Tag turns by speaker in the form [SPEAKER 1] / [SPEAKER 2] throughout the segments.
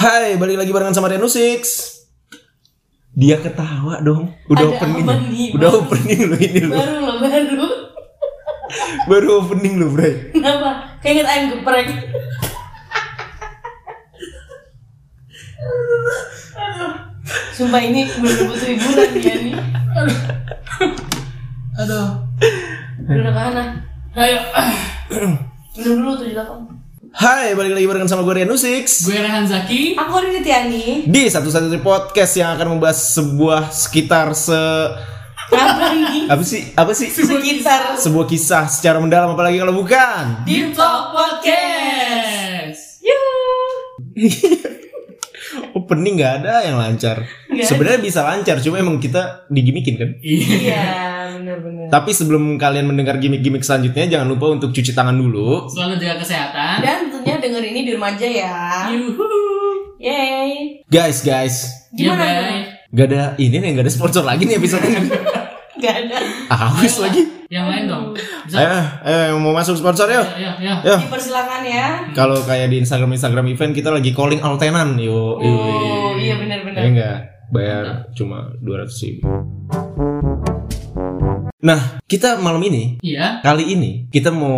[SPEAKER 1] Hai, balik lagi barengan sama Renu Six. Dia ketawa dong. Udah
[SPEAKER 2] Ada
[SPEAKER 1] opening.
[SPEAKER 2] apa nih?
[SPEAKER 1] Udah
[SPEAKER 2] Baru-
[SPEAKER 1] opening lo ini lo.
[SPEAKER 2] Baru loh, baru.
[SPEAKER 1] Baru opening lo, Bray.
[SPEAKER 2] Kenapa? Keinget ayam geprek. Aduh. Sumpah ini bener butuh hiburan dia nih. Aduh. Aduh. Udah mana? Ayo. Minum dulu tuh delapan.
[SPEAKER 1] Hai, balik lagi barengan sama gue Renu Six.
[SPEAKER 3] Gue Rehan Zaki.
[SPEAKER 2] Aku Rini Tiani.
[SPEAKER 1] Di satu-satu podcast yang akan membahas sebuah sekitar se
[SPEAKER 2] Apa ini?
[SPEAKER 1] apa sih? Apa sih?
[SPEAKER 2] Sekitar
[SPEAKER 1] Sebuah kisah secara mendalam apalagi kalau bukan.
[SPEAKER 2] Deep Talk
[SPEAKER 3] Podcast.
[SPEAKER 1] Opening nggak ada yang lancar. Sebenarnya bisa lancar, cuma emang kita digimikin kan.
[SPEAKER 3] Iya.
[SPEAKER 2] Iya, benar-benar.
[SPEAKER 1] Tapi sebelum kalian mendengar gimmick-gimmick selanjutnya, jangan lupa untuk cuci tangan dulu.
[SPEAKER 3] Selalu jaga kesehatan.
[SPEAKER 2] Dan tentunya denger ini di rumah aja ya.
[SPEAKER 3] Yuhu.
[SPEAKER 2] Yeay.
[SPEAKER 1] Guys, guys,
[SPEAKER 3] Ya,
[SPEAKER 2] Gimana?
[SPEAKER 3] bye.
[SPEAKER 1] Gak ada ini nih, gak ada sponsor lagi nih episode ini.
[SPEAKER 2] Gak ada.
[SPEAKER 1] Ah, Habis lagi.
[SPEAKER 3] Yang lain dong. Bisa.
[SPEAKER 1] Ayo, ayo yang mau masuk sponsor yuk.
[SPEAKER 3] Ya, ya, ya.
[SPEAKER 2] Dipersilakan ya.
[SPEAKER 1] Kalau kayak di Instagram Instagram event kita lagi calling all tenan, yo.
[SPEAKER 2] Oh, iya benar-benar.
[SPEAKER 1] Ya enggak, bayar cuma 200 ribu. Nah, kita malam ini,
[SPEAKER 3] Iya.
[SPEAKER 1] kali ini kita mau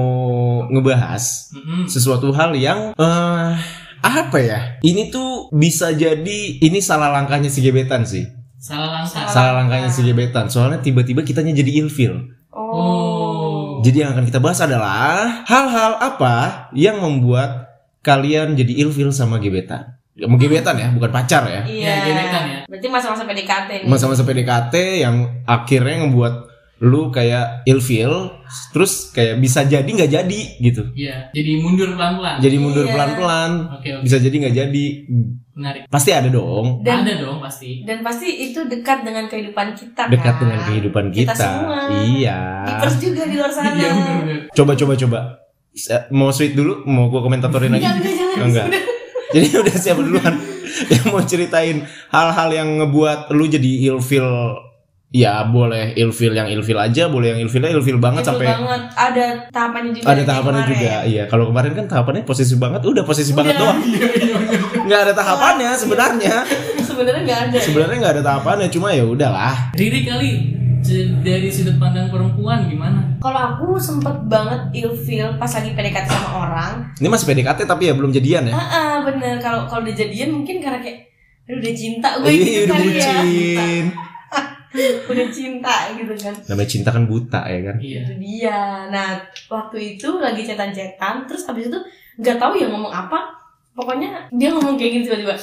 [SPEAKER 1] ngebahas
[SPEAKER 3] Mm-mm.
[SPEAKER 1] sesuatu hal yang eh apa ya? Ini tuh bisa jadi ini salah langkahnya si gebetan sih.
[SPEAKER 3] Salah langkah.
[SPEAKER 1] Salah langkahnya si gebetan. Soalnya tiba-tiba kitanya jadi ilfil.
[SPEAKER 2] Oh.
[SPEAKER 1] Jadi yang akan kita bahas adalah hal-hal apa yang membuat kalian jadi ilfil sama gebetan. Ya, mau gebetan ya, bukan pacar ya.
[SPEAKER 2] Iya.
[SPEAKER 3] Ya, gebetan ya.
[SPEAKER 2] Berarti masa-masa PDKT nih.
[SPEAKER 1] Masa-masa PDKT yang akhirnya ngebuat lu kayak ilfil, terus kayak bisa jadi nggak jadi gitu.
[SPEAKER 3] Iya. Jadi mundur pelan-pelan.
[SPEAKER 1] Jadi mundur
[SPEAKER 2] Iya.
[SPEAKER 1] pelan-pelan,
[SPEAKER 3] Oke, oke.
[SPEAKER 1] bisa jadi nggak jadi.
[SPEAKER 3] Menarik.
[SPEAKER 1] Pasti ada dong.
[SPEAKER 2] Dan
[SPEAKER 3] Ada dong pasti.
[SPEAKER 2] dan pasti itu dekat dengan kehidupan kita
[SPEAKER 1] Dekat
[SPEAKER 2] kan?
[SPEAKER 1] dengan kehidupan kita.
[SPEAKER 2] Kita semua.
[SPEAKER 1] Iya.
[SPEAKER 2] Divers juga di luar sana.
[SPEAKER 3] Iya.
[SPEAKER 1] Coba coba coba. Mau sweet dulu, mau gua komentatorin lagi.
[SPEAKER 2] Enggak, enggak, jangan.
[SPEAKER 1] Oh, enggak. Jadi udah siap duluan yang mau ceritain hal-hal yang ngebuat lu jadi ilfil. Ya boleh ilfil yang ilfil aja, boleh yang ilfilnya ilfil banget
[SPEAKER 2] Betul
[SPEAKER 1] sampai
[SPEAKER 2] banget. Ada tahapannya juga.
[SPEAKER 1] ada tahapannya
[SPEAKER 2] kemarin.
[SPEAKER 1] juga. Iya, kalau kemarin kan tahapannya posesif banget, udah banget
[SPEAKER 2] Udah.
[SPEAKER 1] doang. Nggak ada tahapannya sebenarnya.
[SPEAKER 2] Sebenarnya nggak ada. ya?
[SPEAKER 1] Sebenarnya nggak ada tahapannya, cuma ya udahlah.
[SPEAKER 3] Riri kali dari sudut pandang perempuan gimana?
[SPEAKER 2] Kalau aku sempet banget ilfeel pas lagi PDKT sama orang.
[SPEAKER 1] Ini masih PDKT tapi ya belum jadian ya.
[SPEAKER 2] Ah, ah, bener. Kalau kalau udah jadian mungkin karena kayak aduh udah cinta gue
[SPEAKER 1] Ih,
[SPEAKER 2] gitu
[SPEAKER 1] udah
[SPEAKER 2] kali ya. Udah cinta gitu kan.
[SPEAKER 1] Namanya cinta kan buta ya kan.
[SPEAKER 3] Iya.
[SPEAKER 2] Itu dia. Nah, waktu itu lagi cetan-cetan, terus abis itu nggak tahu ya ngomong apa. Pokoknya dia ngomong kayak gini tiba-tiba.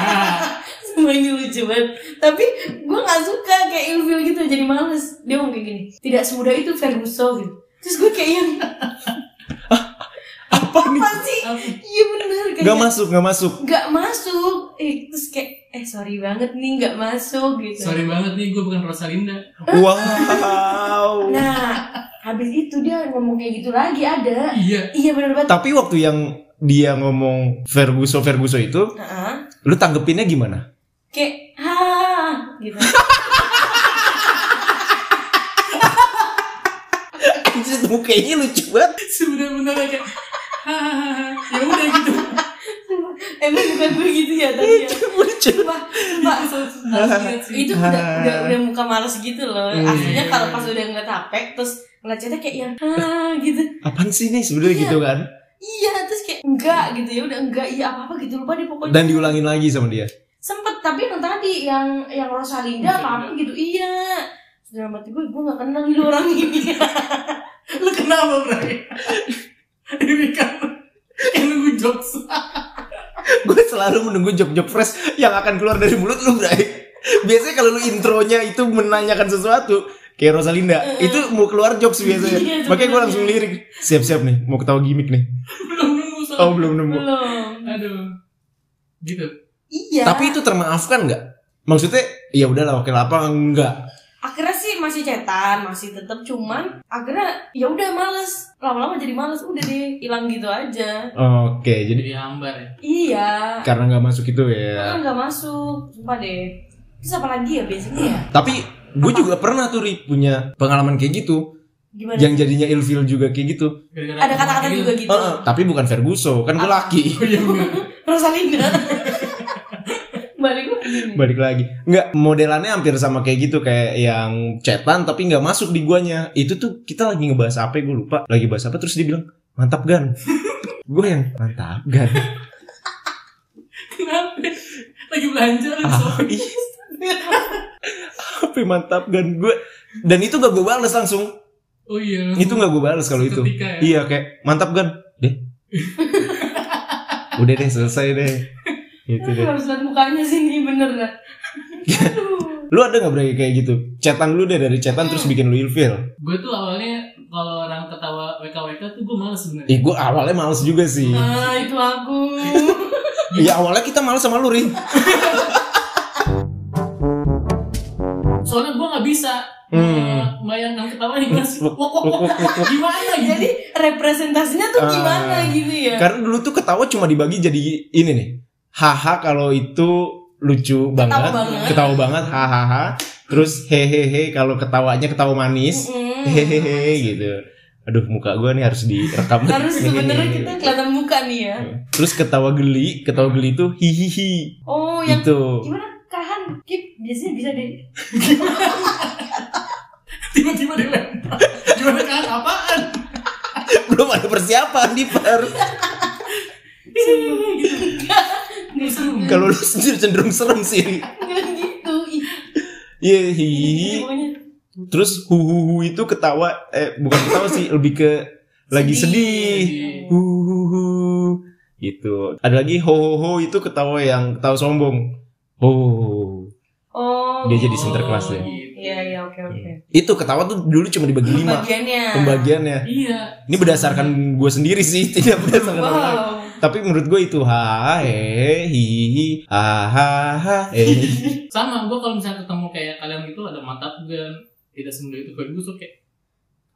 [SPEAKER 2] Semua ini lucu banget. Tapi gue nggak suka kayak ilfil gitu, jadi males. Dia ngomong kayak gini. Tidak semudah itu Ferguson gitu. Terus gue kayak yang
[SPEAKER 1] Apa nih?
[SPEAKER 2] apa sih? Iya bener kayak
[SPEAKER 1] Nggak masuk, nggak masuk.
[SPEAKER 2] nggak masuk. Eh terus kayak eh sorry banget nih nggak masuk gitu.
[SPEAKER 3] Sorry banget nih, gue bukan Rosalinda.
[SPEAKER 1] Wow.
[SPEAKER 2] Nah, habis itu dia ngomong kayak gitu lagi ada.
[SPEAKER 3] Iya.
[SPEAKER 2] Iya bener banget.
[SPEAKER 1] Tapi waktu yang dia ngomong Ferguso Ferguso itu,
[SPEAKER 2] Heeh.
[SPEAKER 1] lu tanggepinnya gimana?
[SPEAKER 2] kayak ah gitu
[SPEAKER 1] Anjir, mukanya lucu banget.
[SPEAKER 3] Sebenar-benar kayak hahaha. Ya udah gitu.
[SPEAKER 2] emang bukan gue gitu ya tadi ya
[SPEAKER 1] lucu.
[SPEAKER 2] Sumpah, itu udah, udah udah muka males gitu loh
[SPEAKER 1] Iya.
[SPEAKER 2] aslinya kalau pas udah ngeliat HP terus ngeliat chatnya kayak yang ah gitu
[SPEAKER 1] Apaan sih nih sebenarnya
[SPEAKER 2] Iya.
[SPEAKER 1] gitu kan?
[SPEAKER 2] iya terus kayak enggak gitu ya udah enggak iya apa apa gitu lupa deh pokoknya
[SPEAKER 1] Dan diulangin lagi sama dia.
[SPEAKER 2] sempet tapi yang tadi yang yang Rosalinda apa apa gitu iya dalam hati gue gue gak kenal ini orang ini
[SPEAKER 3] Lu kenapa, Bray? Ini kan jokes.
[SPEAKER 1] Gue selalu menunggu job-job fresh yang akan keluar dari mulut lu, Bray. Biasanya kalau lu intronya itu menanyakan sesuatu kayak Rosalinda, itu mau keluar jokes biasanya.
[SPEAKER 2] Iya,
[SPEAKER 1] Makanya gue langsung lirik. Siap-siap nih, mau ketawa gimmick nih.
[SPEAKER 3] Belum nunggu soalnya.
[SPEAKER 1] Oh, belum nemu.
[SPEAKER 2] belum
[SPEAKER 3] Aduh. Gitu.
[SPEAKER 2] iya
[SPEAKER 1] Tapi itu termaafkan nggak? Maksudnya, ya udahlah, oke lah, apa enggak?
[SPEAKER 2] akhirnya masih cetan masih tetap cuman akhirnya ya udah males lama-lama jadi males udah deh hilang gitu aja
[SPEAKER 1] Oke, jadi
[SPEAKER 3] Jadi hambar ya.
[SPEAKER 2] iya
[SPEAKER 1] karena nggak masuk itu ya.
[SPEAKER 2] kan nggak masuk sumpah deh terus apa lagi ya biasanya ya
[SPEAKER 1] Tapi gue juga pernah tuh Ri, punya pengalaman kayak gitu.
[SPEAKER 2] Gimana?
[SPEAKER 1] yang jadinya ilfil juga kayak gitu
[SPEAKER 2] Ada kata-kata juga gitu.
[SPEAKER 1] Heeh, tapi bukan Ferguson kan gue laki
[SPEAKER 3] iya benar.
[SPEAKER 2] Rosalinda. Balik lagi nih.
[SPEAKER 1] balik lagi. Nggak modelannya hampir sama kayak gitu kayak yang cetan tapi nggak masuk di guanya. Itu tuh kita lagi ngebahas apa gue lupa. Lagi bahas apa terus dia bilang mantap gan. Gue yang mantap gan.
[SPEAKER 3] Kenapa? Lagi belanja lagi
[SPEAKER 1] ah, iya. apa mantap gan? Gue dan itu gak gue balas langsung.
[SPEAKER 3] Oh iya.
[SPEAKER 1] itu nggak gue balas kalau itu.
[SPEAKER 3] ya?
[SPEAKER 1] iya kayak mantap gan. Deh. Udah deh selesai deh itu deh
[SPEAKER 2] Harus lihat mukanya sih ini bener dah. Aduh.
[SPEAKER 1] lu ada nggak berarti kayak gitu cetan lu deh dari cetan terus bikin lu ilfil
[SPEAKER 3] Gue tuh awalnya kalau orang ketawa WKWK tuh gue males sebenarnya.
[SPEAKER 1] Ih, gue awalnya males juga sih.
[SPEAKER 2] Nah, itu aku.
[SPEAKER 1] Iya awalnya kita males sama lu, Rin.
[SPEAKER 3] Soalnya gue nggak bisa
[SPEAKER 1] Hmm.
[SPEAKER 3] eh, bayangkan ketawanya gimana sih? Wok, wok, wok. Gimana gitu?
[SPEAKER 2] Jadi representasinya tuh
[SPEAKER 1] Ah.
[SPEAKER 2] gimana gitu ya?
[SPEAKER 1] Karena dulu tuh ketawa cuma dibagi jadi ini nih. Haha kalau itu lucu banget,
[SPEAKER 2] banget.
[SPEAKER 1] ketawa banget, hahaha. Terus hehehe kalau ketawanya ketawa manis,
[SPEAKER 2] Mm.
[SPEAKER 1] hehehe gitu. Aduh muka gue nih harus direkam.
[SPEAKER 2] Harus sebenarnya kita kelihatan muka nih ya.
[SPEAKER 1] Terus ketawa geli, ketawa geli itu hihihi.
[SPEAKER 2] Oh, yang
[SPEAKER 1] Gitu.
[SPEAKER 2] gimana? Kahan, Kip, biasanya bisa deh.
[SPEAKER 3] Tiba-tiba dilempar. Gimana kan? Apaan?
[SPEAKER 1] Belum ada persiapan di per.
[SPEAKER 3] Serem.
[SPEAKER 1] Kalau lu sendiri cenderung serem sih.
[SPEAKER 2] gitu.
[SPEAKER 1] Iya hihihi.
[SPEAKER 2] pokoknya.
[SPEAKER 1] Terus huhuhu itu ketawa eh bukan ketawa sih lebih ke lagi sedih. Huhuhu gitu. Ada lagi ho ho ho itu ketawa yang ketawa sombong. Ho.
[SPEAKER 2] Oh.
[SPEAKER 1] Dia jadi center kelas deh.
[SPEAKER 3] gitu.
[SPEAKER 2] Iya, iya, oke, oke.
[SPEAKER 1] Itu ketawa tuh dulu cuma dibagi lima
[SPEAKER 2] Pembagiannya.
[SPEAKER 1] pembagiannya.
[SPEAKER 3] Iya.
[SPEAKER 1] Ini berdasarkan gue sendiri sih, tidak berdasarkan orang.
[SPEAKER 2] Wow.
[SPEAKER 1] Tapi menurut gue itu ha he hi hi ha ha ha eh.
[SPEAKER 3] Sama gue kalau misalnya ketemu kayak kalian gitu ada mantap gan tidak semudah itu gue gue kayak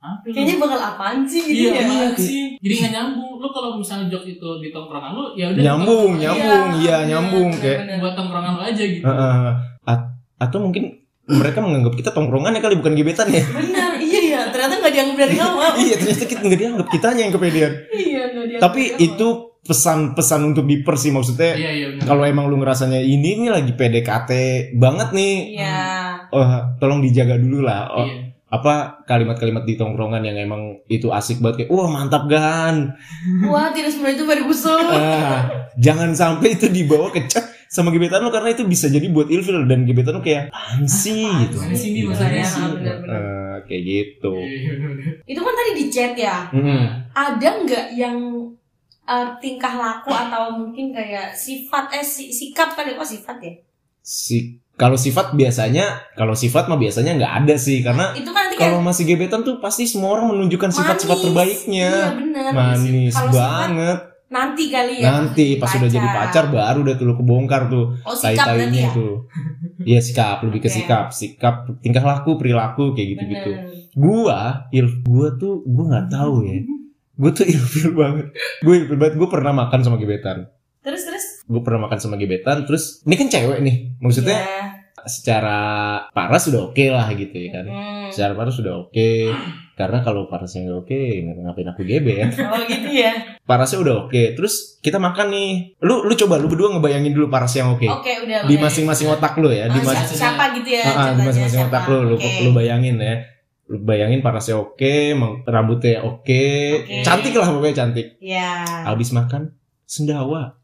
[SPEAKER 3] apa lu?
[SPEAKER 2] Kayaknya bakal apaan sih gitu
[SPEAKER 3] Iya,
[SPEAKER 2] ya?
[SPEAKER 3] apaan sih. Jadi nggak nyambung. Lu kalau misalnya jok itu di tongkrongan lu, ya udah.
[SPEAKER 1] nyambung, nyambung,
[SPEAKER 2] Iya,
[SPEAKER 1] iya
[SPEAKER 2] bener,
[SPEAKER 1] nyambung kayak.
[SPEAKER 3] Buat tongkrongan lu aja gitu.
[SPEAKER 1] Heeh. At- atau mungkin mereka menganggap kita tongkrongan ya kali bukan gebetan ya.
[SPEAKER 2] Benar, iya ya. Ternyata nggak dianggap dari awal.
[SPEAKER 1] iya ternyata kita nggak dianggap kitanya yang kepedean.
[SPEAKER 2] iya, nggak dianggap.
[SPEAKER 1] Tapi itu pesan-pesan untuk diper sih maksudnya.
[SPEAKER 3] Iya, iya benar.
[SPEAKER 1] Kalau emang lu ngerasanya ini nih lagi PDKT banget nih,
[SPEAKER 2] Iya.
[SPEAKER 1] oh tolong dijaga dulu lah. Oh,
[SPEAKER 3] Iya.
[SPEAKER 1] Apa kalimat-kalimat di tongkrongan yang emang itu asik banget kayak wah mantap gan.
[SPEAKER 2] Wah, tidak semudah itu Ferguson.
[SPEAKER 1] Ah, jangan sampai itu dibawa ke chat sama gebetan lu karena itu bisa jadi buat ilfil dan gebetan lu kayak apaan sih gitu.
[SPEAKER 3] Mana sih ini sih?
[SPEAKER 2] benar-benar.
[SPEAKER 1] Eh, kayak gitu.
[SPEAKER 2] Itu kan tadi di chat ya.
[SPEAKER 1] Mm-mm.
[SPEAKER 2] Ada nggak yang eh, tingkah laku atau mungkin kayak sifat eh si- sikap kali kok sifat ya?
[SPEAKER 1] Si kalau sifat biasanya kalau sifat mah biasanya nggak ada sih karena
[SPEAKER 2] Itu kan kayak
[SPEAKER 1] kalau masih gebetan tuh pasti semua orang menunjukkan sifat-sifat terbaiknya.
[SPEAKER 2] Iya benar.
[SPEAKER 1] Manis
[SPEAKER 2] sifat,
[SPEAKER 1] banget.
[SPEAKER 2] Nanti kali ya.
[SPEAKER 1] Nanti pas udah jadi pacar baru udah tuh kebongkar tuh
[SPEAKER 2] Oh sikap berarti
[SPEAKER 1] tai-tainya
[SPEAKER 2] ya.
[SPEAKER 1] tuh. Iya sikap lebih ke
[SPEAKER 2] Oke.
[SPEAKER 1] sikap, sikap tingkah laku, perilaku kayak gitu-gitu.
[SPEAKER 2] Bener.
[SPEAKER 1] Gua, il gua tuh gua nggak tahu ya. Gua tuh ilfil banget. Gue ilfil banget. Gue pernah makan sama gebetan.
[SPEAKER 2] Terus terus.
[SPEAKER 1] Gue pernah makan sama gebetan. Terus ini kan cewek nih. Maksudnya
[SPEAKER 2] Iya.
[SPEAKER 1] secara paras sudah oke lah gitu ya kan.
[SPEAKER 2] Hmm.
[SPEAKER 1] Secara paras sudah oke. Karena kalau parasnya nggak oke, ngapain aku gebet?
[SPEAKER 2] Oh gitu ya.
[SPEAKER 1] Parasnya udah oke. Terus kita makan nih. Lu lu coba lu berdua ngebayangin dulu paras yang oke.
[SPEAKER 2] Oke udah.
[SPEAKER 1] Di masing-masing otak lu ya. Di
[SPEAKER 2] Oh,
[SPEAKER 1] mas-
[SPEAKER 2] siapa, siapa gitu ya?
[SPEAKER 1] Ah, di masing-masing otak lu, lu,
[SPEAKER 2] Oke.
[SPEAKER 1] lu bayangin ya. Bayangin parasnya oke, mang- rambutnya oke,
[SPEAKER 2] Oke.
[SPEAKER 1] cantik lah pokoknya cantik.
[SPEAKER 2] Ya.
[SPEAKER 1] Habis makan sendawa.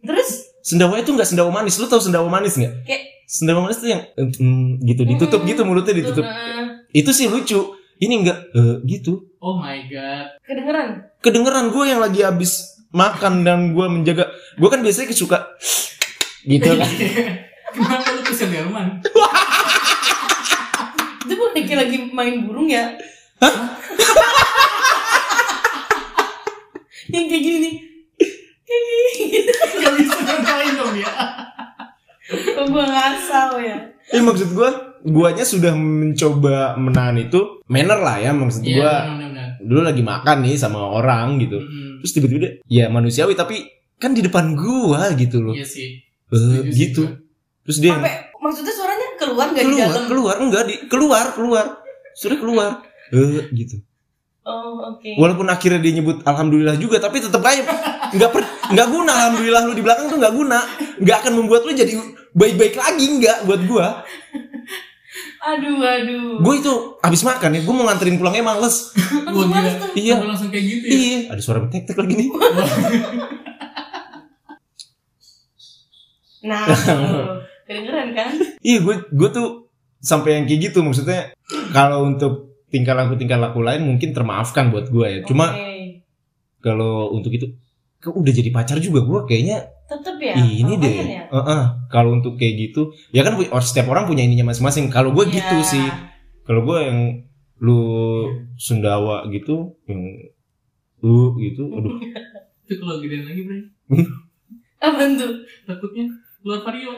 [SPEAKER 2] Terus
[SPEAKER 1] Sendawa itu nggak sendawa manis. Lu tahu sendawa manis nggak?
[SPEAKER 2] Kayak-
[SPEAKER 1] Sendawa manis tuh yang mm, gitu ditutup
[SPEAKER 2] Mm,
[SPEAKER 1] gitu mulutnya ditutup.
[SPEAKER 2] Heeh.
[SPEAKER 1] Itu sih lucu. Ini enggak eh, gitu.
[SPEAKER 3] Oh my god.
[SPEAKER 2] kedengeran.
[SPEAKER 1] Kedengeran gue yang lagi habis makan dan gue menjaga. Gue kan biasanya suka gitu kan.
[SPEAKER 3] Kenapa lu ke Senderman?
[SPEAKER 2] Itu bukan kayak lagi main burung ya? Yang kayak gini nih.
[SPEAKER 3] Gak bisa ngapain dong ya.
[SPEAKER 2] Kok gua ngasal ya?
[SPEAKER 1] Eh maksud gue, guanya sudah mencoba menahan itu manner lah ya maksud
[SPEAKER 3] Iya,
[SPEAKER 1] gue.
[SPEAKER 3] benar-benar.
[SPEAKER 1] Dulu lagi makan nih sama orang gitu.
[SPEAKER 3] Mm-mm.
[SPEAKER 1] Terus tiba-tiba ya manusiawi tapi kan di depan gua gitu loh.
[SPEAKER 3] Iya sih.
[SPEAKER 1] Eh,
[SPEAKER 3] sih
[SPEAKER 1] gitu. Terus dia
[SPEAKER 2] Sampai maksudnya suaranya keluar nggak di
[SPEAKER 1] keluar,
[SPEAKER 2] dalam?
[SPEAKER 1] keluar enggak di keluar, keluar. Sudah keluar. eh gitu
[SPEAKER 2] Oh, oke.
[SPEAKER 1] walaupun akhirnya dia nyebut alhamdulillah juga tapi tetap aja nggak per nggak guna alhamdulillah lu di belakang tuh nggak guna nggak akan membuat lu jadi baik-baik lagi nggak buat gua
[SPEAKER 2] Aduh, aduh.
[SPEAKER 1] gue itu habis makan ya gue mau nganterin pulangnya males
[SPEAKER 3] Wah gila.
[SPEAKER 1] Iya.
[SPEAKER 3] Sampai langsung kayak gitu ya.
[SPEAKER 1] iya ada suara tek-tek lagi nih
[SPEAKER 2] Nah. kedengeran kan?
[SPEAKER 1] iya gue gue tuh sampai yang kayak gitu maksudnya kalau untuk tingkah laku tingkah laku lain mungkin termaafkan buat gue ya cuma
[SPEAKER 2] Oke.
[SPEAKER 1] kalau untuk itu kok udah jadi pacar juga gue kayaknya
[SPEAKER 2] tetep ya.
[SPEAKER 1] ini deh
[SPEAKER 2] ya?
[SPEAKER 1] Heeh. kalau untuk kayak gitu ya kan setiap orang punya ininya masing-masing kalau gue
[SPEAKER 2] Iya.
[SPEAKER 1] gitu sih kalau gue yang lu sendawa gitu yang lu gitu aduh
[SPEAKER 3] Itu kalau gedean lagi bre.
[SPEAKER 2] Apa tuh?
[SPEAKER 3] Takutnya keluar vario.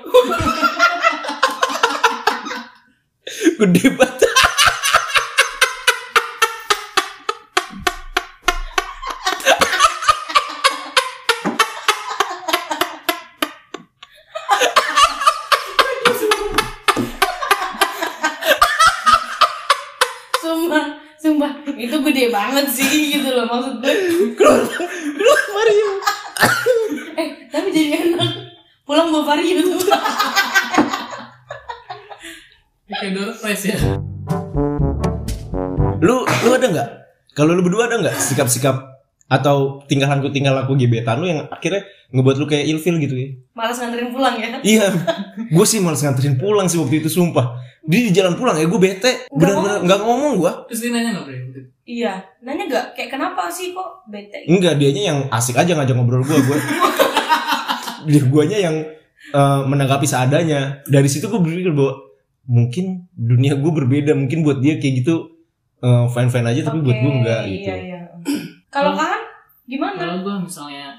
[SPEAKER 1] gede banget
[SPEAKER 2] Sumpah, sumpah itu gede banget sih gitu loh maksud gue.
[SPEAKER 1] keluar keluar Mario
[SPEAKER 2] Eh, tapi jadi enak. Pulang bawa vario tuh.
[SPEAKER 3] Kayak door prize ya.
[SPEAKER 1] lu lu ada nggak? Kalau lu berdua ada nggak sikap-sikap atau tingkah laku tingkah laku gebetan lu yang akhirnya ngebuat lu kayak ilfil gitu ya?
[SPEAKER 2] Malas nganterin pulang ya.
[SPEAKER 1] iya. Gue sih males nganterin pulang sih waktu itu sumpah. Di, di jalan pulang ya gue bete.
[SPEAKER 2] Nggak
[SPEAKER 1] bener-bener nggak ngomong gue
[SPEAKER 3] Terus dia nanya nggak?
[SPEAKER 2] Iya, nanya gak kayak kenapa sih kok bete?
[SPEAKER 1] Enggak, dianya yang asik aja ngajak ngobrol gue gue dia guanya yang eh, menanggapi seadanya. Dari situ gue berpikir bahwa mungkin dunia gue berbeda mungkin buat dia kayak gitu fine fine aja tapi buat gue enggak gitu
[SPEAKER 2] Iya, iya. Kalau kan gimana?
[SPEAKER 3] Kalau gue misalnya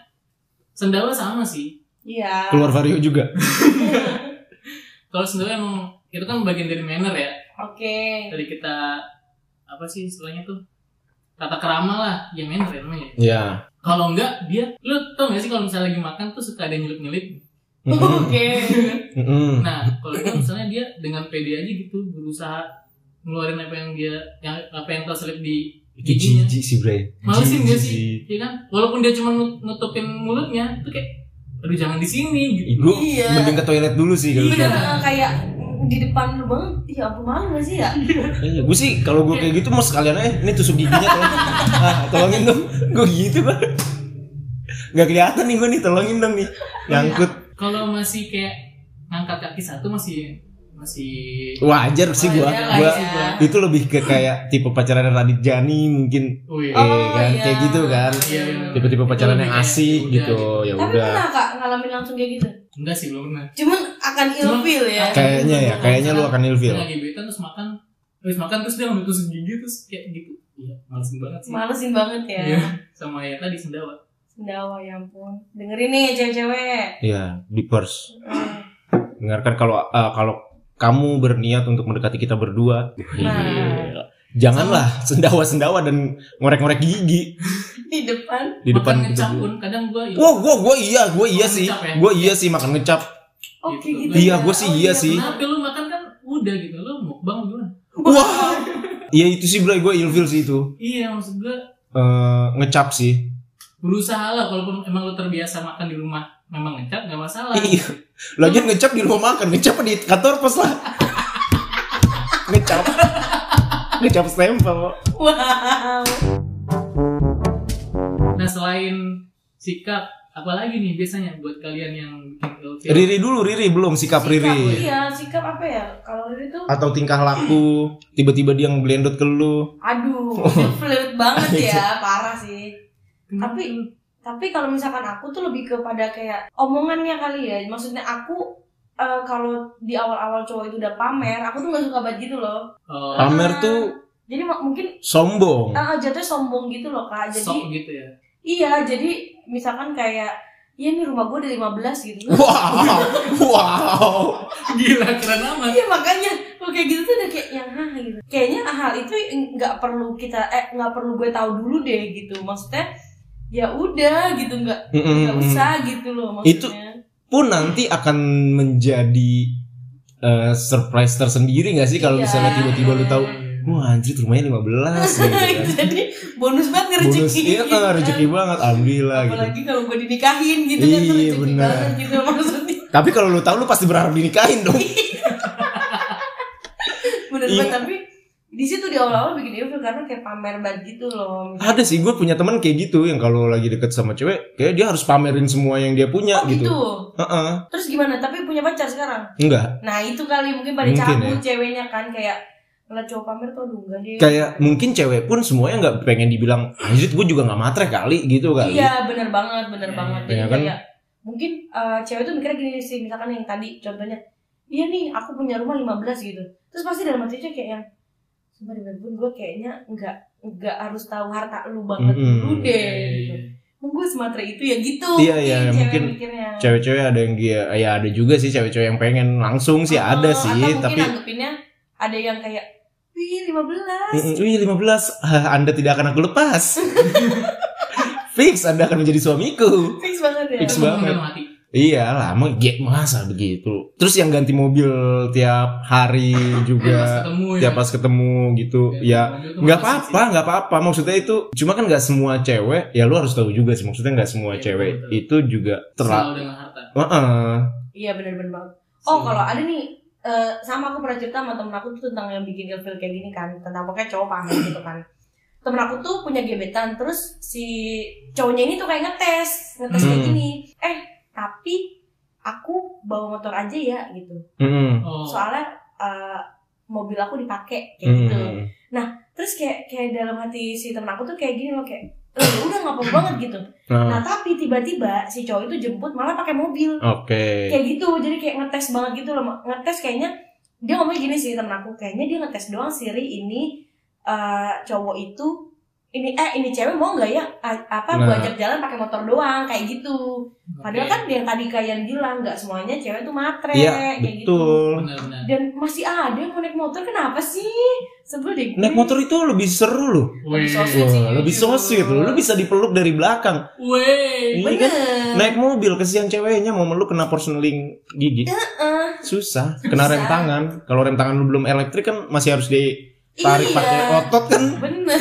[SPEAKER 3] sendawa sama sih.
[SPEAKER 2] Iya.
[SPEAKER 1] keluar vario juga
[SPEAKER 3] Kalau sendawa emang itu kan bagian dari manner ya.
[SPEAKER 2] Oke.
[SPEAKER 3] Dari kita apa sih istilahnya tuh tata kerama lah, ya manner ya namanya.
[SPEAKER 1] ya
[SPEAKER 3] Kalau enggak dia, lu tau gak sih kalau misalnya lagi makan tuh suka ada nyelip nyelip.
[SPEAKER 2] Oke.
[SPEAKER 1] Mm-mm.
[SPEAKER 3] Nah kalau gue misalnya dia dengan pede aja gitu berusaha ngeluarin apa yang dia yang apa yang terselip di
[SPEAKER 1] itu
[SPEAKER 3] giginya.
[SPEAKER 1] jijik sih bre
[SPEAKER 3] Malesin gak
[SPEAKER 1] Jijik
[SPEAKER 3] sih? Iya kan? Walaupun dia cuma nut- nutupin mulutnya, tuh kayak aduh jangan di sini gitu.
[SPEAKER 2] Iya.
[SPEAKER 1] mending ke toilet dulu sih kalau gitu.
[SPEAKER 2] eh, kayak di depan lu banget. Ya ampun malu gak sih ya?
[SPEAKER 1] Iya, gue sih kalau gue kayak gitu mau sekalian eh ini tusuk giginya tolong. ah, tolongin dong. Gue gitu gue. Gak kelihatan nih gue nih, tolongin dong nih. Nyangkut.
[SPEAKER 3] Kalau masih kayak ngangkat kaki satu masih masih
[SPEAKER 1] Wajar sih gue.
[SPEAKER 2] Wajar lah
[SPEAKER 1] Gua
[SPEAKER 2] ya.
[SPEAKER 1] itu lebih ke kayak tipe pacaran Radit Jani mungkin.
[SPEAKER 3] oh iya.
[SPEAKER 1] Eh,
[SPEAKER 2] Oh,
[SPEAKER 1] kan
[SPEAKER 2] iya.
[SPEAKER 1] kayak gitu kan.
[SPEAKER 3] Iya, iya.
[SPEAKER 1] Tipe-tipe
[SPEAKER 3] Itu
[SPEAKER 1] pacaran yang asik
[SPEAKER 3] udah
[SPEAKER 1] gitu. Ya
[SPEAKER 2] Tapi
[SPEAKER 1] udah.
[SPEAKER 2] pernah kak ngalamin langsung kayak gitu?
[SPEAKER 3] Enggak sih belum pernah.
[SPEAKER 2] Cuman akan ilfil ya.
[SPEAKER 1] Kayaknya ya, kayaknya lu akan ilfil.
[SPEAKER 3] Lagi gebetan terus makan, terus makan terus dia ngambil tusuk gigi terus kayak gitu. Iya, malesin banget sih.
[SPEAKER 2] Malesin banget ya.
[SPEAKER 3] Iya. Sama ya tadi sendawa.
[SPEAKER 2] Sendawa ya ampun. Dengerin nih cewek-cewek.
[SPEAKER 1] Iya, di purse.
[SPEAKER 2] Hmm.
[SPEAKER 1] Dengarkan kalau eh, kalau kamu berniat untuk mendekati kita berdua,
[SPEAKER 2] Nah.
[SPEAKER 1] janganlah sendawa-sendawa dan ngorek-ngorek gigi
[SPEAKER 2] Di depan.
[SPEAKER 1] di depan
[SPEAKER 3] makan ngecap pun kadang gua
[SPEAKER 1] Wah, gua gua iya, gua iya
[SPEAKER 3] Makan
[SPEAKER 1] sih.
[SPEAKER 3] ya?
[SPEAKER 1] Gua iya sih makan ngecap.
[SPEAKER 2] Oke
[SPEAKER 3] Gitu.
[SPEAKER 2] gitu.
[SPEAKER 1] Iya,
[SPEAKER 2] ya.
[SPEAKER 1] gua sih
[SPEAKER 2] Oh,
[SPEAKER 1] iya sih.
[SPEAKER 3] Kenapa lu makan kan udah gitu. Lu mukbang gimana?
[SPEAKER 1] Wah. Iya itu sih bro, gua ilfil sih itu.
[SPEAKER 3] Iya, maksud gua
[SPEAKER 1] Eh, ngecap sih.
[SPEAKER 3] Berusaha lah walaupun emang lu terbiasa makan di rumah memang ngecap nggak masalah.
[SPEAKER 1] Iya. Lagian ngecap di rumah makan, ngecap di kantor pos lah. ngecap. ngecap stempel.
[SPEAKER 2] Wow.
[SPEAKER 3] Nah selain sikap, apalagi nih biasanya buat kalian yang bikin?
[SPEAKER 1] Riri dulu, Riri belum sikap
[SPEAKER 2] Sikap,
[SPEAKER 1] Riri.
[SPEAKER 2] Iya, sikap apa ya? Kalau Riri tuh
[SPEAKER 1] Atau tingkah laku, tiba-tiba dia ngeblendot ke lu.
[SPEAKER 2] aduh,
[SPEAKER 1] Oh.
[SPEAKER 2] flirt banget ya, parah sih.
[SPEAKER 3] Kenapa
[SPEAKER 2] Tapi tapi kalau misalkan aku tuh lebih kepada kayak omongannya kali ya. Maksudnya aku eh, kalau di awal-awal cowok itu udah pamer, aku tuh gak suka banget gitu loh.
[SPEAKER 3] oh,
[SPEAKER 1] Pamer
[SPEAKER 2] Ah.
[SPEAKER 1] tuh
[SPEAKER 2] Jadi mungkin
[SPEAKER 1] sombong.
[SPEAKER 2] ah, jatuhnya sombong gitu loh kak. Jadi
[SPEAKER 3] sok gitu ya?
[SPEAKER 2] iya, jadi misalkan kayak Iya nih rumah gue ada 15 gitu
[SPEAKER 1] Wow, wow.
[SPEAKER 3] Gila keren amat.
[SPEAKER 2] Iya makanya kalau kayak gitu tuh udah kayak yang hah gitu. Kayaknya hal itu nggak perlu kita eh nggak perlu gue tahu dulu deh gitu. Maksudnya ya udah gitu nggak nggak
[SPEAKER 1] Mm-mm.
[SPEAKER 2] usah gitu loh
[SPEAKER 1] Itu-
[SPEAKER 2] maksudnya.
[SPEAKER 1] pun nanti akan menjadi eh, surprise tersendiri gak sih kalau
[SPEAKER 2] Iya.
[SPEAKER 1] misalnya tiba-tiba lu tahu wah anjir rumahnya 15 gitu kan.
[SPEAKER 2] Jadi bonus banget
[SPEAKER 1] bonus
[SPEAKER 2] ngerejeki.
[SPEAKER 1] iya kan rezeki banget alhamdulillah gitu
[SPEAKER 2] Apalagi kalau gue dinikahin gitu kan tuh
[SPEAKER 1] Iya,
[SPEAKER 2] rezeki
[SPEAKER 1] benar.
[SPEAKER 2] banget gitu maksudnya.
[SPEAKER 1] tapi kalau lu tahu lu pasti berharap dinikahin dong
[SPEAKER 2] Bener
[SPEAKER 1] Iya.
[SPEAKER 2] banget tapi di situ di awal-awal bikin ilfil karena kayak pamer banget gitu loh.
[SPEAKER 1] ada sih gue punya teman kayak gitu yang kalau lagi deket sama cewek kayak dia harus pamerin semua yang dia punya
[SPEAKER 2] Oh
[SPEAKER 1] gitu
[SPEAKER 2] gitu.
[SPEAKER 1] Heeh.
[SPEAKER 2] Terus gimana? Tapi punya pacar sekarang?
[SPEAKER 1] enggak
[SPEAKER 2] Nah itu kali mungkin pada cabut
[SPEAKER 1] ya.
[SPEAKER 2] ceweknya kan kayak ngeliat cowok pamer tuh aduh enggak deh.
[SPEAKER 1] kayak mungkin cewek pun semuanya nggak pengen dibilang anjir gue juga nggak matre kali gitu kali
[SPEAKER 2] Iya bener banget, bener
[SPEAKER 3] Iya,
[SPEAKER 2] banget.
[SPEAKER 3] iya,
[SPEAKER 2] Jadi
[SPEAKER 1] iya kan?
[SPEAKER 2] kayak mungkin eh, cewek tuh mikirnya gini sih, misalkan yang tadi contohnya, iya nih aku punya rumah 15 gitu. Terus pasti dalam hatinya kayak yang Sumpah demi pun gue kayaknya enggak enggak harus tahu harta lu banget
[SPEAKER 1] Mm-mm.
[SPEAKER 2] dulu deh
[SPEAKER 3] Iya,
[SPEAKER 2] gitu. Emang gue sematre itu ya gitu.
[SPEAKER 1] Iya, iya,
[SPEAKER 2] cewek
[SPEAKER 1] mungkin cewek-cewek ada yang dia ya ada juga sih cewek-cewek yang pengen langsung sih
[SPEAKER 2] Oh,
[SPEAKER 1] ada sih
[SPEAKER 2] atau mungkin
[SPEAKER 1] tapi
[SPEAKER 2] anggapinnya ada yang kayak wih 15
[SPEAKER 1] Mm-mm, Wih 15 Hah, Anda tidak akan aku lepas Fix Anda akan menjadi suamiku
[SPEAKER 2] fix banget ya.
[SPEAKER 1] Fix banget. Iya lama ge masa begitu Terus yang ganti mobil tiap hari
[SPEAKER 3] Pas
[SPEAKER 1] juga
[SPEAKER 3] ketemu
[SPEAKER 1] Tiap pas ketemu gitu Ya nggak apa-apa nggak apa-apa Maksudnya itu Cuma kan nggak semua cewek Ya lu harus tahu juga sih Maksudnya nggak semua
[SPEAKER 3] Iya,
[SPEAKER 1] cewek
[SPEAKER 3] betul,
[SPEAKER 1] Itu juga terlalu
[SPEAKER 3] harta.
[SPEAKER 1] Heeh.
[SPEAKER 2] Iya benar-benar banget. Oh kalau ada nih eh, sama aku pernah cerita sama temen aku tuh tentang yang bikin ilfil kayak gini kan tentang pokoknya cowok pamer gitu kan. Temen aku tuh punya gebetan terus si cowoknya ini tuh kayak ngetes ngetes kayak
[SPEAKER 1] Hmm.
[SPEAKER 2] gini. Eh tapi aku bawa motor aja ya gitu.
[SPEAKER 1] Mm-mm.
[SPEAKER 3] Oh.
[SPEAKER 2] Soalnya eh, mobil aku dipakai kayak gitu.
[SPEAKER 1] Mm-mm.
[SPEAKER 2] Terus kayak kayak dalam hati si temen aku tuh kayak gini loh kayak "Eh, udah nggak apa banget gitu.
[SPEAKER 1] Nah,
[SPEAKER 2] Nah tapi tiba-tiba si cowok itu jemput malah pakai mobil
[SPEAKER 1] Oke
[SPEAKER 2] kayak gitu jadi kayak ngetes banget gitu loh ngetes kayaknya dia ngomong gini sih temen aku kayaknya dia ngetes doang Siri ini eh, cowok itu ini eh ini cewek mau nggak ya A- apa
[SPEAKER 1] Nah.
[SPEAKER 2] gua ajak jalan pakai motor doang kayak gitu padahal
[SPEAKER 3] Oke.
[SPEAKER 2] kan yang tadi kalian bilang nggak semuanya cewek tuh matre
[SPEAKER 1] Iya
[SPEAKER 2] kayak gitu
[SPEAKER 1] betul
[SPEAKER 3] Benar-benar.
[SPEAKER 2] dan masih ada yang mau naik motor kenapa sih sebel deh gue.
[SPEAKER 1] Naik motor itu lebih seru loh
[SPEAKER 3] Weh.
[SPEAKER 2] so sweet sih.
[SPEAKER 1] Wah, lebih so sweet loh. Lu bisa dipeluk dari belakang.
[SPEAKER 3] Weh.
[SPEAKER 1] Iya kan? Naik mobil kesian ceweknya mau meluk kena porseling gigi.
[SPEAKER 2] Heeh.
[SPEAKER 1] Susah. Kena rem
[SPEAKER 2] Susah.
[SPEAKER 1] tangan. Kalau rem tangan lu belum elektrik kan masih harus ditarik
[SPEAKER 2] Iya.
[SPEAKER 1] pakai otot kan.
[SPEAKER 2] bener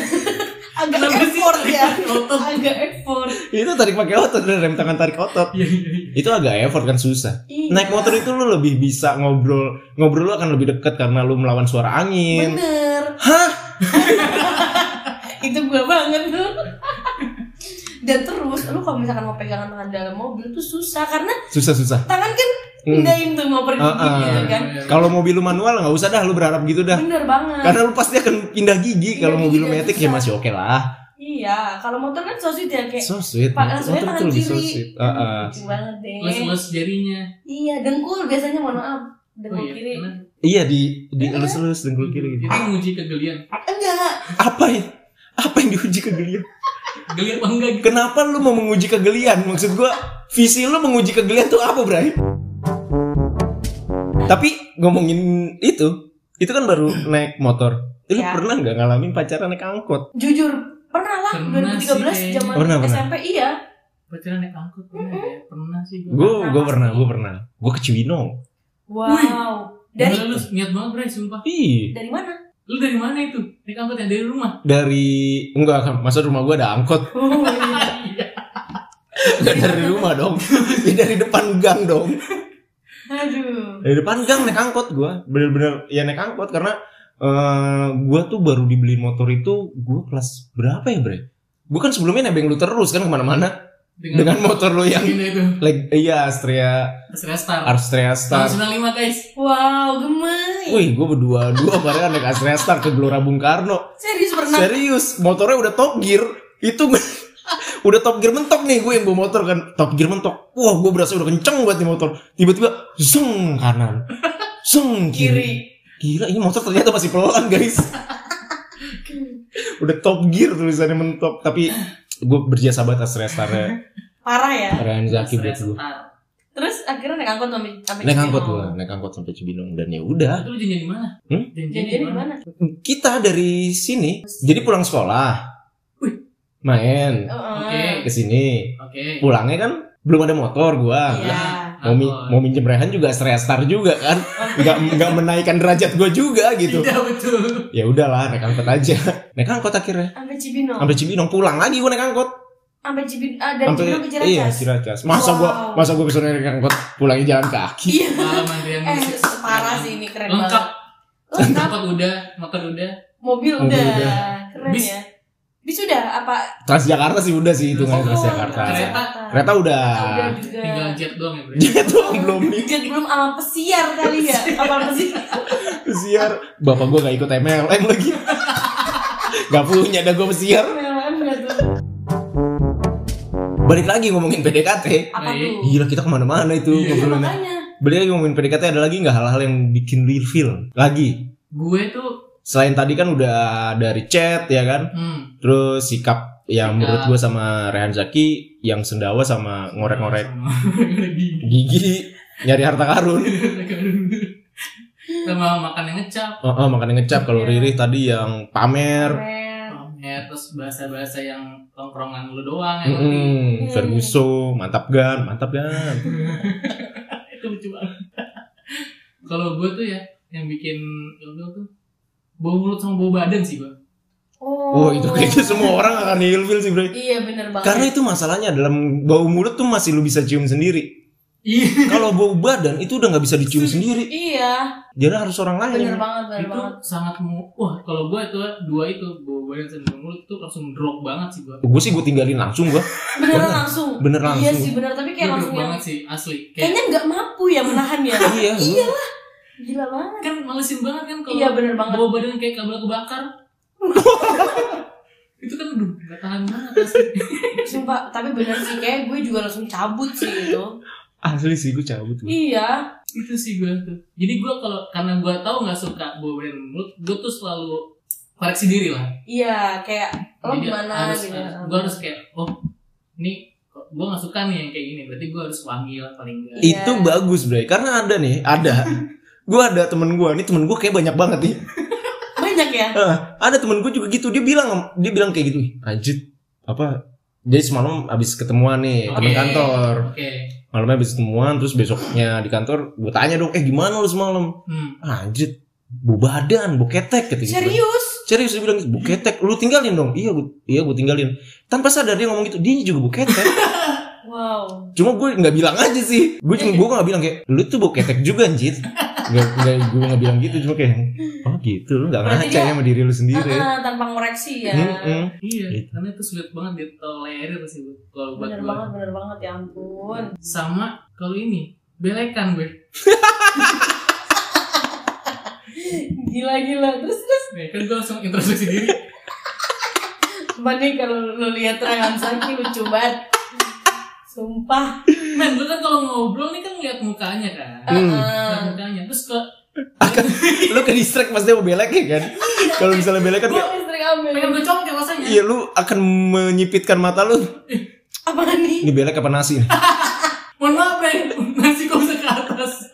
[SPEAKER 2] agak
[SPEAKER 3] Kenapa sih
[SPEAKER 2] effort ya
[SPEAKER 3] otot?
[SPEAKER 2] agak effort
[SPEAKER 1] Itu tarik pakai otot rem tangan tarik otot.
[SPEAKER 3] Iya iya iya.
[SPEAKER 1] Itu agak effort kan susah.
[SPEAKER 2] Iya.
[SPEAKER 1] Naik motor itu lu lebih bisa ngobrol. Ngobrol lu akan lebih dekat karena lu melawan suara angin.
[SPEAKER 2] Bener.
[SPEAKER 1] Hah?
[SPEAKER 2] Itu gue banget tuh. Dan terus, lu kalau misalkan mau pegangan tangan dalam mobil tuh susah karena
[SPEAKER 1] Susah-susah.
[SPEAKER 2] tangan kan. Pindahin tuh mau pergi
[SPEAKER 1] Ah, ah.
[SPEAKER 2] gitu kan.
[SPEAKER 1] Kalau mobil lu manual nggak usah dah lu berharap gitu dah.
[SPEAKER 2] Bener banget.
[SPEAKER 1] Karena lu pasti akan pindah gigi. Kalau mobil lu metik ya masih oke lah.
[SPEAKER 2] Iya, kalau motor kan so sweet ya kayak
[SPEAKER 1] So sweet.
[SPEAKER 2] Pak,
[SPEAKER 1] Motor,
[SPEAKER 2] langsung
[SPEAKER 1] motor
[SPEAKER 2] tangan
[SPEAKER 1] itu lebih so sweet. Ah, ah.
[SPEAKER 2] Lucu banget deh.
[SPEAKER 3] Les-les jarinya.
[SPEAKER 2] Iya, dengkul biasanya mohon maaf. Dengkul
[SPEAKER 3] Oh, iya.
[SPEAKER 2] kiri.
[SPEAKER 3] Karena
[SPEAKER 1] Iya di di elus-elus dengkul kiri gitu.
[SPEAKER 3] Itu nguji kegelian.
[SPEAKER 2] Enggak.
[SPEAKER 1] Apa ya? Apa yang diuji kegelian?
[SPEAKER 3] Geli apa enggak gitu.
[SPEAKER 1] Kenapa lu mau menguji kegelian? Maksud gua visi lu menguji kegelian tuh apa, Bray? Tapi ngomongin itu, itu kan baru naik motor. Lu
[SPEAKER 2] Ya.
[SPEAKER 1] pernah nggak ngalamin pacaran naik angkot?
[SPEAKER 2] Jujur, pernah lah
[SPEAKER 3] Pernah
[SPEAKER 2] 2013
[SPEAKER 3] sih,
[SPEAKER 2] zaman
[SPEAKER 1] Pernah, pernah.
[SPEAKER 2] SMP iya.
[SPEAKER 3] Pacaran naik angkot pernah ya? Pernah sih gue.
[SPEAKER 1] Gue
[SPEAKER 2] Pernah
[SPEAKER 1] gue pernah, gue pernah. Gue ke Cibinong.
[SPEAKER 2] Wow. Dari
[SPEAKER 3] Dari lu niat banget Bray, sumpah.
[SPEAKER 1] Ih,
[SPEAKER 2] dari mana?
[SPEAKER 3] Lu dari mana itu? Naik angkot yang dari rumah.
[SPEAKER 1] dari enggak kan masa rumah gua ada angkot
[SPEAKER 2] Oh, iya.
[SPEAKER 1] enggak dari rumah dong ya dari depan gang dong
[SPEAKER 2] Aduh.
[SPEAKER 1] dari depan gang naik angkot gua bener-bener ya naik angkot karena eh gua tuh baru dibeli motor itu gua kelas berapa ya bre gua kan sebelumnya nebeng lu terus kan ke mana-mana dengan motor lu yang
[SPEAKER 3] itu.
[SPEAKER 1] like iya Astrea
[SPEAKER 3] Terus restart.
[SPEAKER 1] Astrea Star
[SPEAKER 3] Tahun 95 guys.
[SPEAKER 2] Wow, gemes.
[SPEAKER 1] Wih, gue berdua dua bareng naik Astrea Star ke Gelora Bung Karno.
[SPEAKER 2] Serius pernah?
[SPEAKER 1] Serius, motornya udah top gear. Itu udah top gear mentok nih gue yang bawa motor kan. Top gear mentok. Wah, gue berasa udah kenceng buat nih motor. Tiba-tiba zeng kanan. Zeng kiri.
[SPEAKER 2] Kiri.
[SPEAKER 1] Gila, ini motor ternyata masih pelan, guys. udah top gear tulisannya mentok, tapi gue berjasa banget Astrea Star-nya.
[SPEAKER 2] Parah ya.
[SPEAKER 1] Keren Zaki buat gue.
[SPEAKER 2] Terus akhirnya naik angkot sampai sampai
[SPEAKER 1] Naik angkot gue, naik angkot sampai Cibinong dan ya udah.
[SPEAKER 3] Lu janjian di mana?
[SPEAKER 1] Hmm?
[SPEAKER 3] Janjian
[SPEAKER 2] di mana?
[SPEAKER 1] Kita dari sini, jadi pulang sekolah. Main
[SPEAKER 2] Heeh.
[SPEAKER 3] Oke.
[SPEAKER 1] ke sini.
[SPEAKER 3] Oke.
[SPEAKER 1] Pulangnya kan belum ada motor gua.
[SPEAKER 2] Iya.
[SPEAKER 3] Nah,
[SPEAKER 1] mau, mi-
[SPEAKER 3] Angkot.
[SPEAKER 1] mau minjem rehan juga Star juga kan nggak nggak menaikkan derajat gue juga gitu
[SPEAKER 3] Tidak betul.
[SPEAKER 1] ya udahlah naik angkot aja naik angkot akhirnya
[SPEAKER 2] Sampai Cibinong.
[SPEAKER 1] sampai Cibinong pulang lagi gue naik angkot
[SPEAKER 2] Sampai Cibinong. Ah, dari
[SPEAKER 1] sampai
[SPEAKER 2] Cibinong ke Ciracas.
[SPEAKER 1] iya Ciracas masa
[SPEAKER 2] Wow.
[SPEAKER 1] masa gue bisa naik angkot pulangnya jalan kaki
[SPEAKER 2] Iya. Eh, parah sih ini keren
[SPEAKER 3] Lengkap.
[SPEAKER 2] banget. Lengkap.
[SPEAKER 3] Angkot udah, motor udah.
[SPEAKER 2] Mobil
[SPEAKER 1] Mobil
[SPEAKER 2] udah.
[SPEAKER 1] udah.
[SPEAKER 2] Keren
[SPEAKER 3] Bis.
[SPEAKER 2] ya. Bis udah apa?
[SPEAKER 1] Transjakarta sih udah sih itu
[SPEAKER 3] Oh,
[SPEAKER 1] Transjakarta
[SPEAKER 3] kereta.
[SPEAKER 1] kereta udah
[SPEAKER 2] Udah juga.
[SPEAKER 3] Tinggal jet doang ya, Bre.
[SPEAKER 1] dia tuh belum nih
[SPEAKER 2] Jet belum sama pesiar kali ya. Apa pesiar?
[SPEAKER 1] pesiar bapak gue gak ikut MLM lagi gak punya dah gue pesiar
[SPEAKER 2] MLM nggak tuh?
[SPEAKER 1] balik lagi ngomongin PDKT
[SPEAKER 2] Apa tuh?
[SPEAKER 1] gila kita ke mana-mana itu
[SPEAKER 3] Iya.
[SPEAKER 2] Makanya.
[SPEAKER 1] balik lagi ngomongin PDKT ada lagi nggak hal-hal yang bikin real feel lagi
[SPEAKER 3] Gue tuh,
[SPEAKER 1] selain tadi kan udah dari chat ya kan
[SPEAKER 3] hmm.
[SPEAKER 1] terus sikap yang
[SPEAKER 3] Sikap.
[SPEAKER 1] menurut gue sama Rehan Zaki yang sendawa sama ngorek-ngorek
[SPEAKER 3] Sama- Gigi.
[SPEAKER 1] nyari harta karun
[SPEAKER 3] Sama makan yang ngecap.
[SPEAKER 1] oh, oh makanya ngecap kalau
[SPEAKER 2] Iya.
[SPEAKER 1] Riri tadi yang pamer.
[SPEAKER 3] Ya, terus bahasa-bahasa yang tongkrongan lu doang yang ngerti.
[SPEAKER 1] Mm-mm, Ferguso mantap gan mantap gan
[SPEAKER 3] itu lucu banget kalau gue tuh ya yang bikin ilfil tuh bau mulut sama bau badan sih gue
[SPEAKER 1] oh. Itu kayaknya semua orang akan ilfil sih bro
[SPEAKER 2] Iya bener banget.
[SPEAKER 1] karena itu masalahnya dalam bau mulut tuh masih lu bisa cium sendiri.
[SPEAKER 3] Iya.
[SPEAKER 1] Kalau bau badan itu udah nggak bisa dicium sendiri.
[SPEAKER 2] Iya,
[SPEAKER 1] jadi harus orang lain.
[SPEAKER 2] Bener banget, bener
[SPEAKER 3] itu
[SPEAKER 2] banget.
[SPEAKER 3] sangat mu wah kalau gue itu dua itu bau badan sama bau mulut tuh langsung drop banget sih gue
[SPEAKER 1] gue sih gue tinggalin langsung gue
[SPEAKER 2] Beneran
[SPEAKER 1] Bener.
[SPEAKER 2] langsung.
[SPEAKER 1] bener
[SPEAKER 2] Iya
[SPEAKER 1] langsung
[SPEAKER 2] sih bener, tapi kayak
[SPEAKER 3] drop
[SPEAKER 2] langsung yang
[SPEAKER 3] banget sih asli. Kayak
[SPEAKER 2] kayaknya nggak mampu ya menahan ya.
[SPEAKER 1] iya. Lu
[SPEAKER 2] Gila banget.
[SPEAKER 3] kan malesin banget kan kalau
[SPEAKER 2] Iya, bener banget.
[SPEAKER 3] bau badan kayak kabel kebakar itu kan aduh gak tahan banget asli
[SPEAKER 2] Sumpah, tapi bener sih kayak gue juga langsung cabut sih itu.
[SPEAKER 1] asli sih gue cabut gua.
[SPEAKER 2] Iya.
[SPEAKER 3] itu sih gue tuh jadi gue kalau karena gue tahu nggak suka bau badan mulut gue tuh selalu koreksi diri lah
[SPEAKER 2] Iya, kayak lo
[SPEAKER 3] Jadi
[SPEAKER 2] gimana
[SPEAKER 3] harus,
[SPEAKER 2] gitu.
[SPEAKER 3] harus- gue harus kayak oh ini gue gak suka nih yang kayak gini berarti gue harus wangi lah paling enggak
[SPEAKER 1] itu bagus bro karena ada nih ada gue ada temen gue ini temen gue kayak banyak banget nih
[SPEAKER 2] Banyak ya?
[SPEAKER 1] Ah, ada temen gue juga gitu dia bilang dia bilang kayak gitu "Ih, anjir apa jadi semalam abis ketemuan nih temen
[SPEAKER 3] Oke.
[SPEAKER 1] kantor
[SPEAKER 3] oke
[SPEAKER 1] malamnya abis ketemuan terus besoknya di kantor gue tanya dong eh gimana lu semalam
[SPEAKER 3] hmm.
[SPEAKER 1] anjir bu badan bu ketek gitu
[SPEAKER 2] Serius?
[SPEAKER 1] serius dia bilang bu ketek lu tinggalin dong iya gue iya gue tinggalin tanpa sadar dia ngomong gitu dia juga bu ketek
[SPEAKER 2] Wow.
[SPEAKER 1] cuma gue nggak bilang aja sih gue cuma gue nggak bilang kayak lu tuh bu ketek juga anjir nggak nggak gue nggak bilang gitu cuma kayak oh gitu lu nggak
[SPEAKER 2] Berarti
[SPEAKER 1] ngaca ya sama diri lu sendiri
[SPEAKER 2] Ah, tanpa ngoreksi ya.
[SPEAKER 1] Mm-mm.
[SPEAKER 3] iya
[SPEAKER 1] Gitu.
[SPEAKER 3] karena itu sulit banget ditolerir sih kalau buat
[SPEAKER 2] Bener
[SPEAKER 3] gue
[SPEAKER 2] banget, bener banget ya ampun.
[SPEAKER 3] sama kalau ini belekan gue
[SPEAKER 2] Gila gila. Terus terus.
[SPEAKER 3] Nih, kan gue langsung introspeksi diri
[SPEAKER 2] nih kalau lu lihat Rehan Saki lucu banget. Sumpah.
[SPEAKER 3] men gue kan kalau ngobrol nih kan ngeliat mukanya kan.
[SPEAKER 1] Hmm.
[SPEAKER 3] mukanya. Terus ke
[SPEAKER 1] lu ke distract pas dia mau belek ya kan? Kalau misalnya belek kan
[SPEAKER 2] Gue
[SPEAKER 1] kayak,
[SPEAKER 3] pengen gue congkel rasanya.
[SPEAKER 1] Iya lu akan menyipitkan mata lu.
[SPEAKER 2] Apa nih?
[SPEAKER 1] ini belek apa nasi?
[SPEAKER 3] Mohon maaf ya nasi kok bisa ke atas.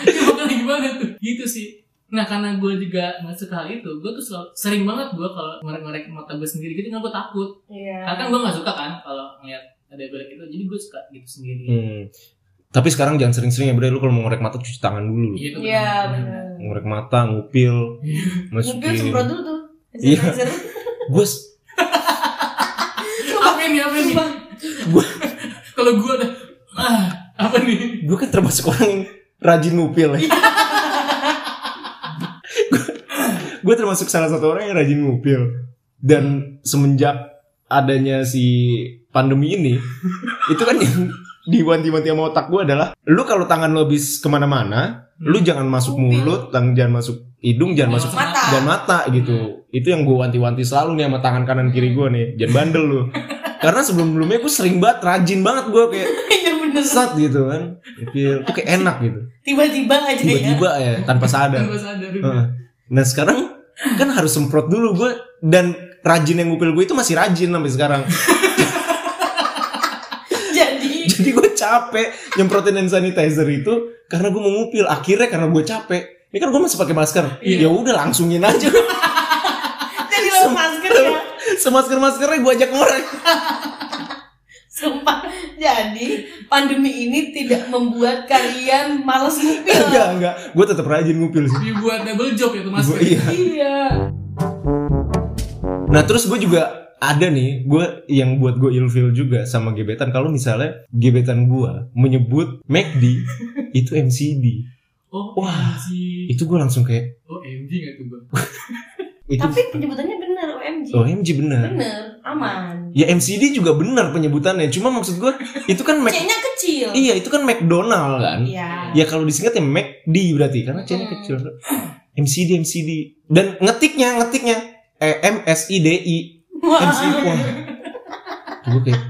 [SPEAKER 3] Ya makanya gimana tuh? Gitu sih. Nah karena gue juga nggak suka hal itu gue tuh selalu, sering banget gue kalau ngorek-ngorek mata gue sendiri gitu nggak gue takut.
[SPEAKER 2] Iya.
[SPEAKER 3] karena kan gue nggak suka kan kalau ngeliat ada belek itu jadi gue suka gitu sendiri
[SPEAKER 1] Hmm. Tapi sekarang jangan sering-sering ya bre, lu kalau mau ngorek mata cuci tangan dulu.
[SPEAKER 3] Iya, itu
[SPEAKER 2] Iya
[SPEAKER 3] benar.
[SPEAKER 1] Ngorek mata, ngupil,
[SPEAKER 2] semprot
[SPEAKER 1] masukin.
[SPEAKER 2] dulu tuh.
[SPEAKER 1] Iya. Gue
[SPEAKER 3] apa ini apa ini.
[SPEAKER 1] Gua-
[SPEAKER 3] kalau gue udah ah apa nih
[SPEAKER 1] gue kan termasuk orang yang rajin ngupil ya. gue termasuk salah satu orang yang rajin ngupil. Dan semenjak adanya si pandemi ini, itu kan yang diwanti-wanti sama otak gue adalah, lu kalau tangan lu habis ke mana-mana, lu jangan masuk mulut, tang- jangan masuk hidung, jangan masuk
[SPEAKER 2] Mata.
[SPEAKER 1] dan mata gitu. Itu yang gue wanti-wanti selalu nih sama tangan kanan kiri gue nih. Jangan bandel lu. Karena sebelum-sebelumnya gue sering banget, rajin banget gue kayak
[SPEAKER 2] Iya
[SPEAKER 1] sat gitu kan. Itu kayak enak gitu.
[SPEAKER 2] Tiba-tiba aja ya.
[SPEAKER 1] Tiba-tiba ya tanpa sadar.
[SPEAKER 3] gue sadar
[SPEAKER 1] Heeh. Nah sekarang kan harus semprot dulu gue dan rajin yang ngupil gue itu masih rajin sampai sekarang.
[SPEAKER 2] Jadi
[SPEAKER 1] gue capek nyemprotin hand sanitizer itu karena gue mau ngupil. Akhirnya karena gue capek. Ini kan gue masih pakai masker.
[SPEAKER 3] Iya.
[SPEAKER 1] Ya udah langsungin aja.
[SPEAKER 2] jadi lewat masker ya.
[SPEAKER 1] Semasker maskernya gue ajak ngorek.
[SPEAKER 2] Sumpah. Jadi pandemi ini tidak membuat kalian malas ngupil.
[SPEAKER 1] enggak enggak gue tetap rajin ngupil sih
[SPEAKER 3] Dibuat double job ya tuh mas.
[SPEAKER 1] Gua- iya
[SPEAKER 2] iya.
[SPEAKER 1] nah terus gue juga ada nih gue yang buat gue ilfil juga sama gebetan kalau misalnya gebetan gue menyebut McD itu MCD
[SPEAKER 3] Oh,
[SPEAKER 1] Wah.
[SPEAKER 3] MG.
[SPEAKER 1] itu gue langsung kayak
[SPEAKER 3] Oh, MG gak tuh gue?
[SPEAKER 1] itu
[SPEAKER 2] Tapi penyebutannya bener OMG.
[SPEAKER 1] OMG bener
[SPEAKER 2] Bener, aman.
[SPEAKER 1] ya MCD juga bener penyebutannya cuma maksud gue itu kan Mac
[SPEAKER 2] C-nya kecil.
[SPEAKER 1] iya itu kan McDonald kan
[SPEAKER 2] Iya.
[SPEAKER 1] ya kalau disingkat ya McD berarti karena C-nya
[SPEAKER 2] Hmm.
[SPEAKER 1] kecil MCD MCD dan ngetiknya ngetiknya eh, M S I D I
[SPEAKER 2] Wah.
[SPEAKER 1] MCD wah gue kayak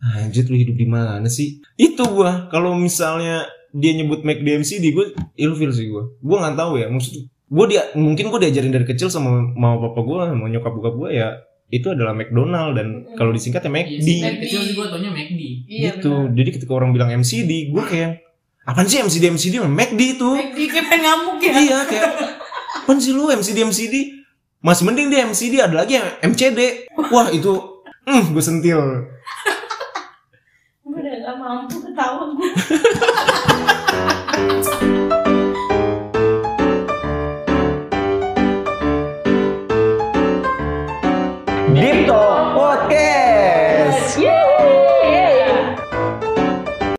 [SPEAKER 1] anjir lu hidup di mana sih itu gua kalau misalnya dia nyebut Mac di MCD gue ilfil sih gua gue nggak tahu ya maksud gue dia mungkin gue diajarin dari kecil sama mau papa gue sama nyokap bokap gue ya itu adalah McDonald dan
[SPEAKER 2] Mm.
[SPEAKER 1] kalau disingkat ya
[SPEAKER 3] Iya
[SPEAKER 1] McD
[SPEAKER 3] dari kecil sih gue taunya McD.
[SPEAKER 2] Iya
[SPEAKER 1] gitu
[SPEAKER 2] bener.
[SPEAKER 1] jadi ketika orang bilang MCD gue kayak apaan sih MCD MCD McD itu
[SPEAKER 2] McD kayak pengen ngamuk ya.
[SPEAKER 1] iya kayak apaan sih lu MCD MCD masih mending dia MCD ada lagi yang MCD wah itu hmm gue sentil
[SPEAKER 2] Gue udah gak mampu ketawa gue.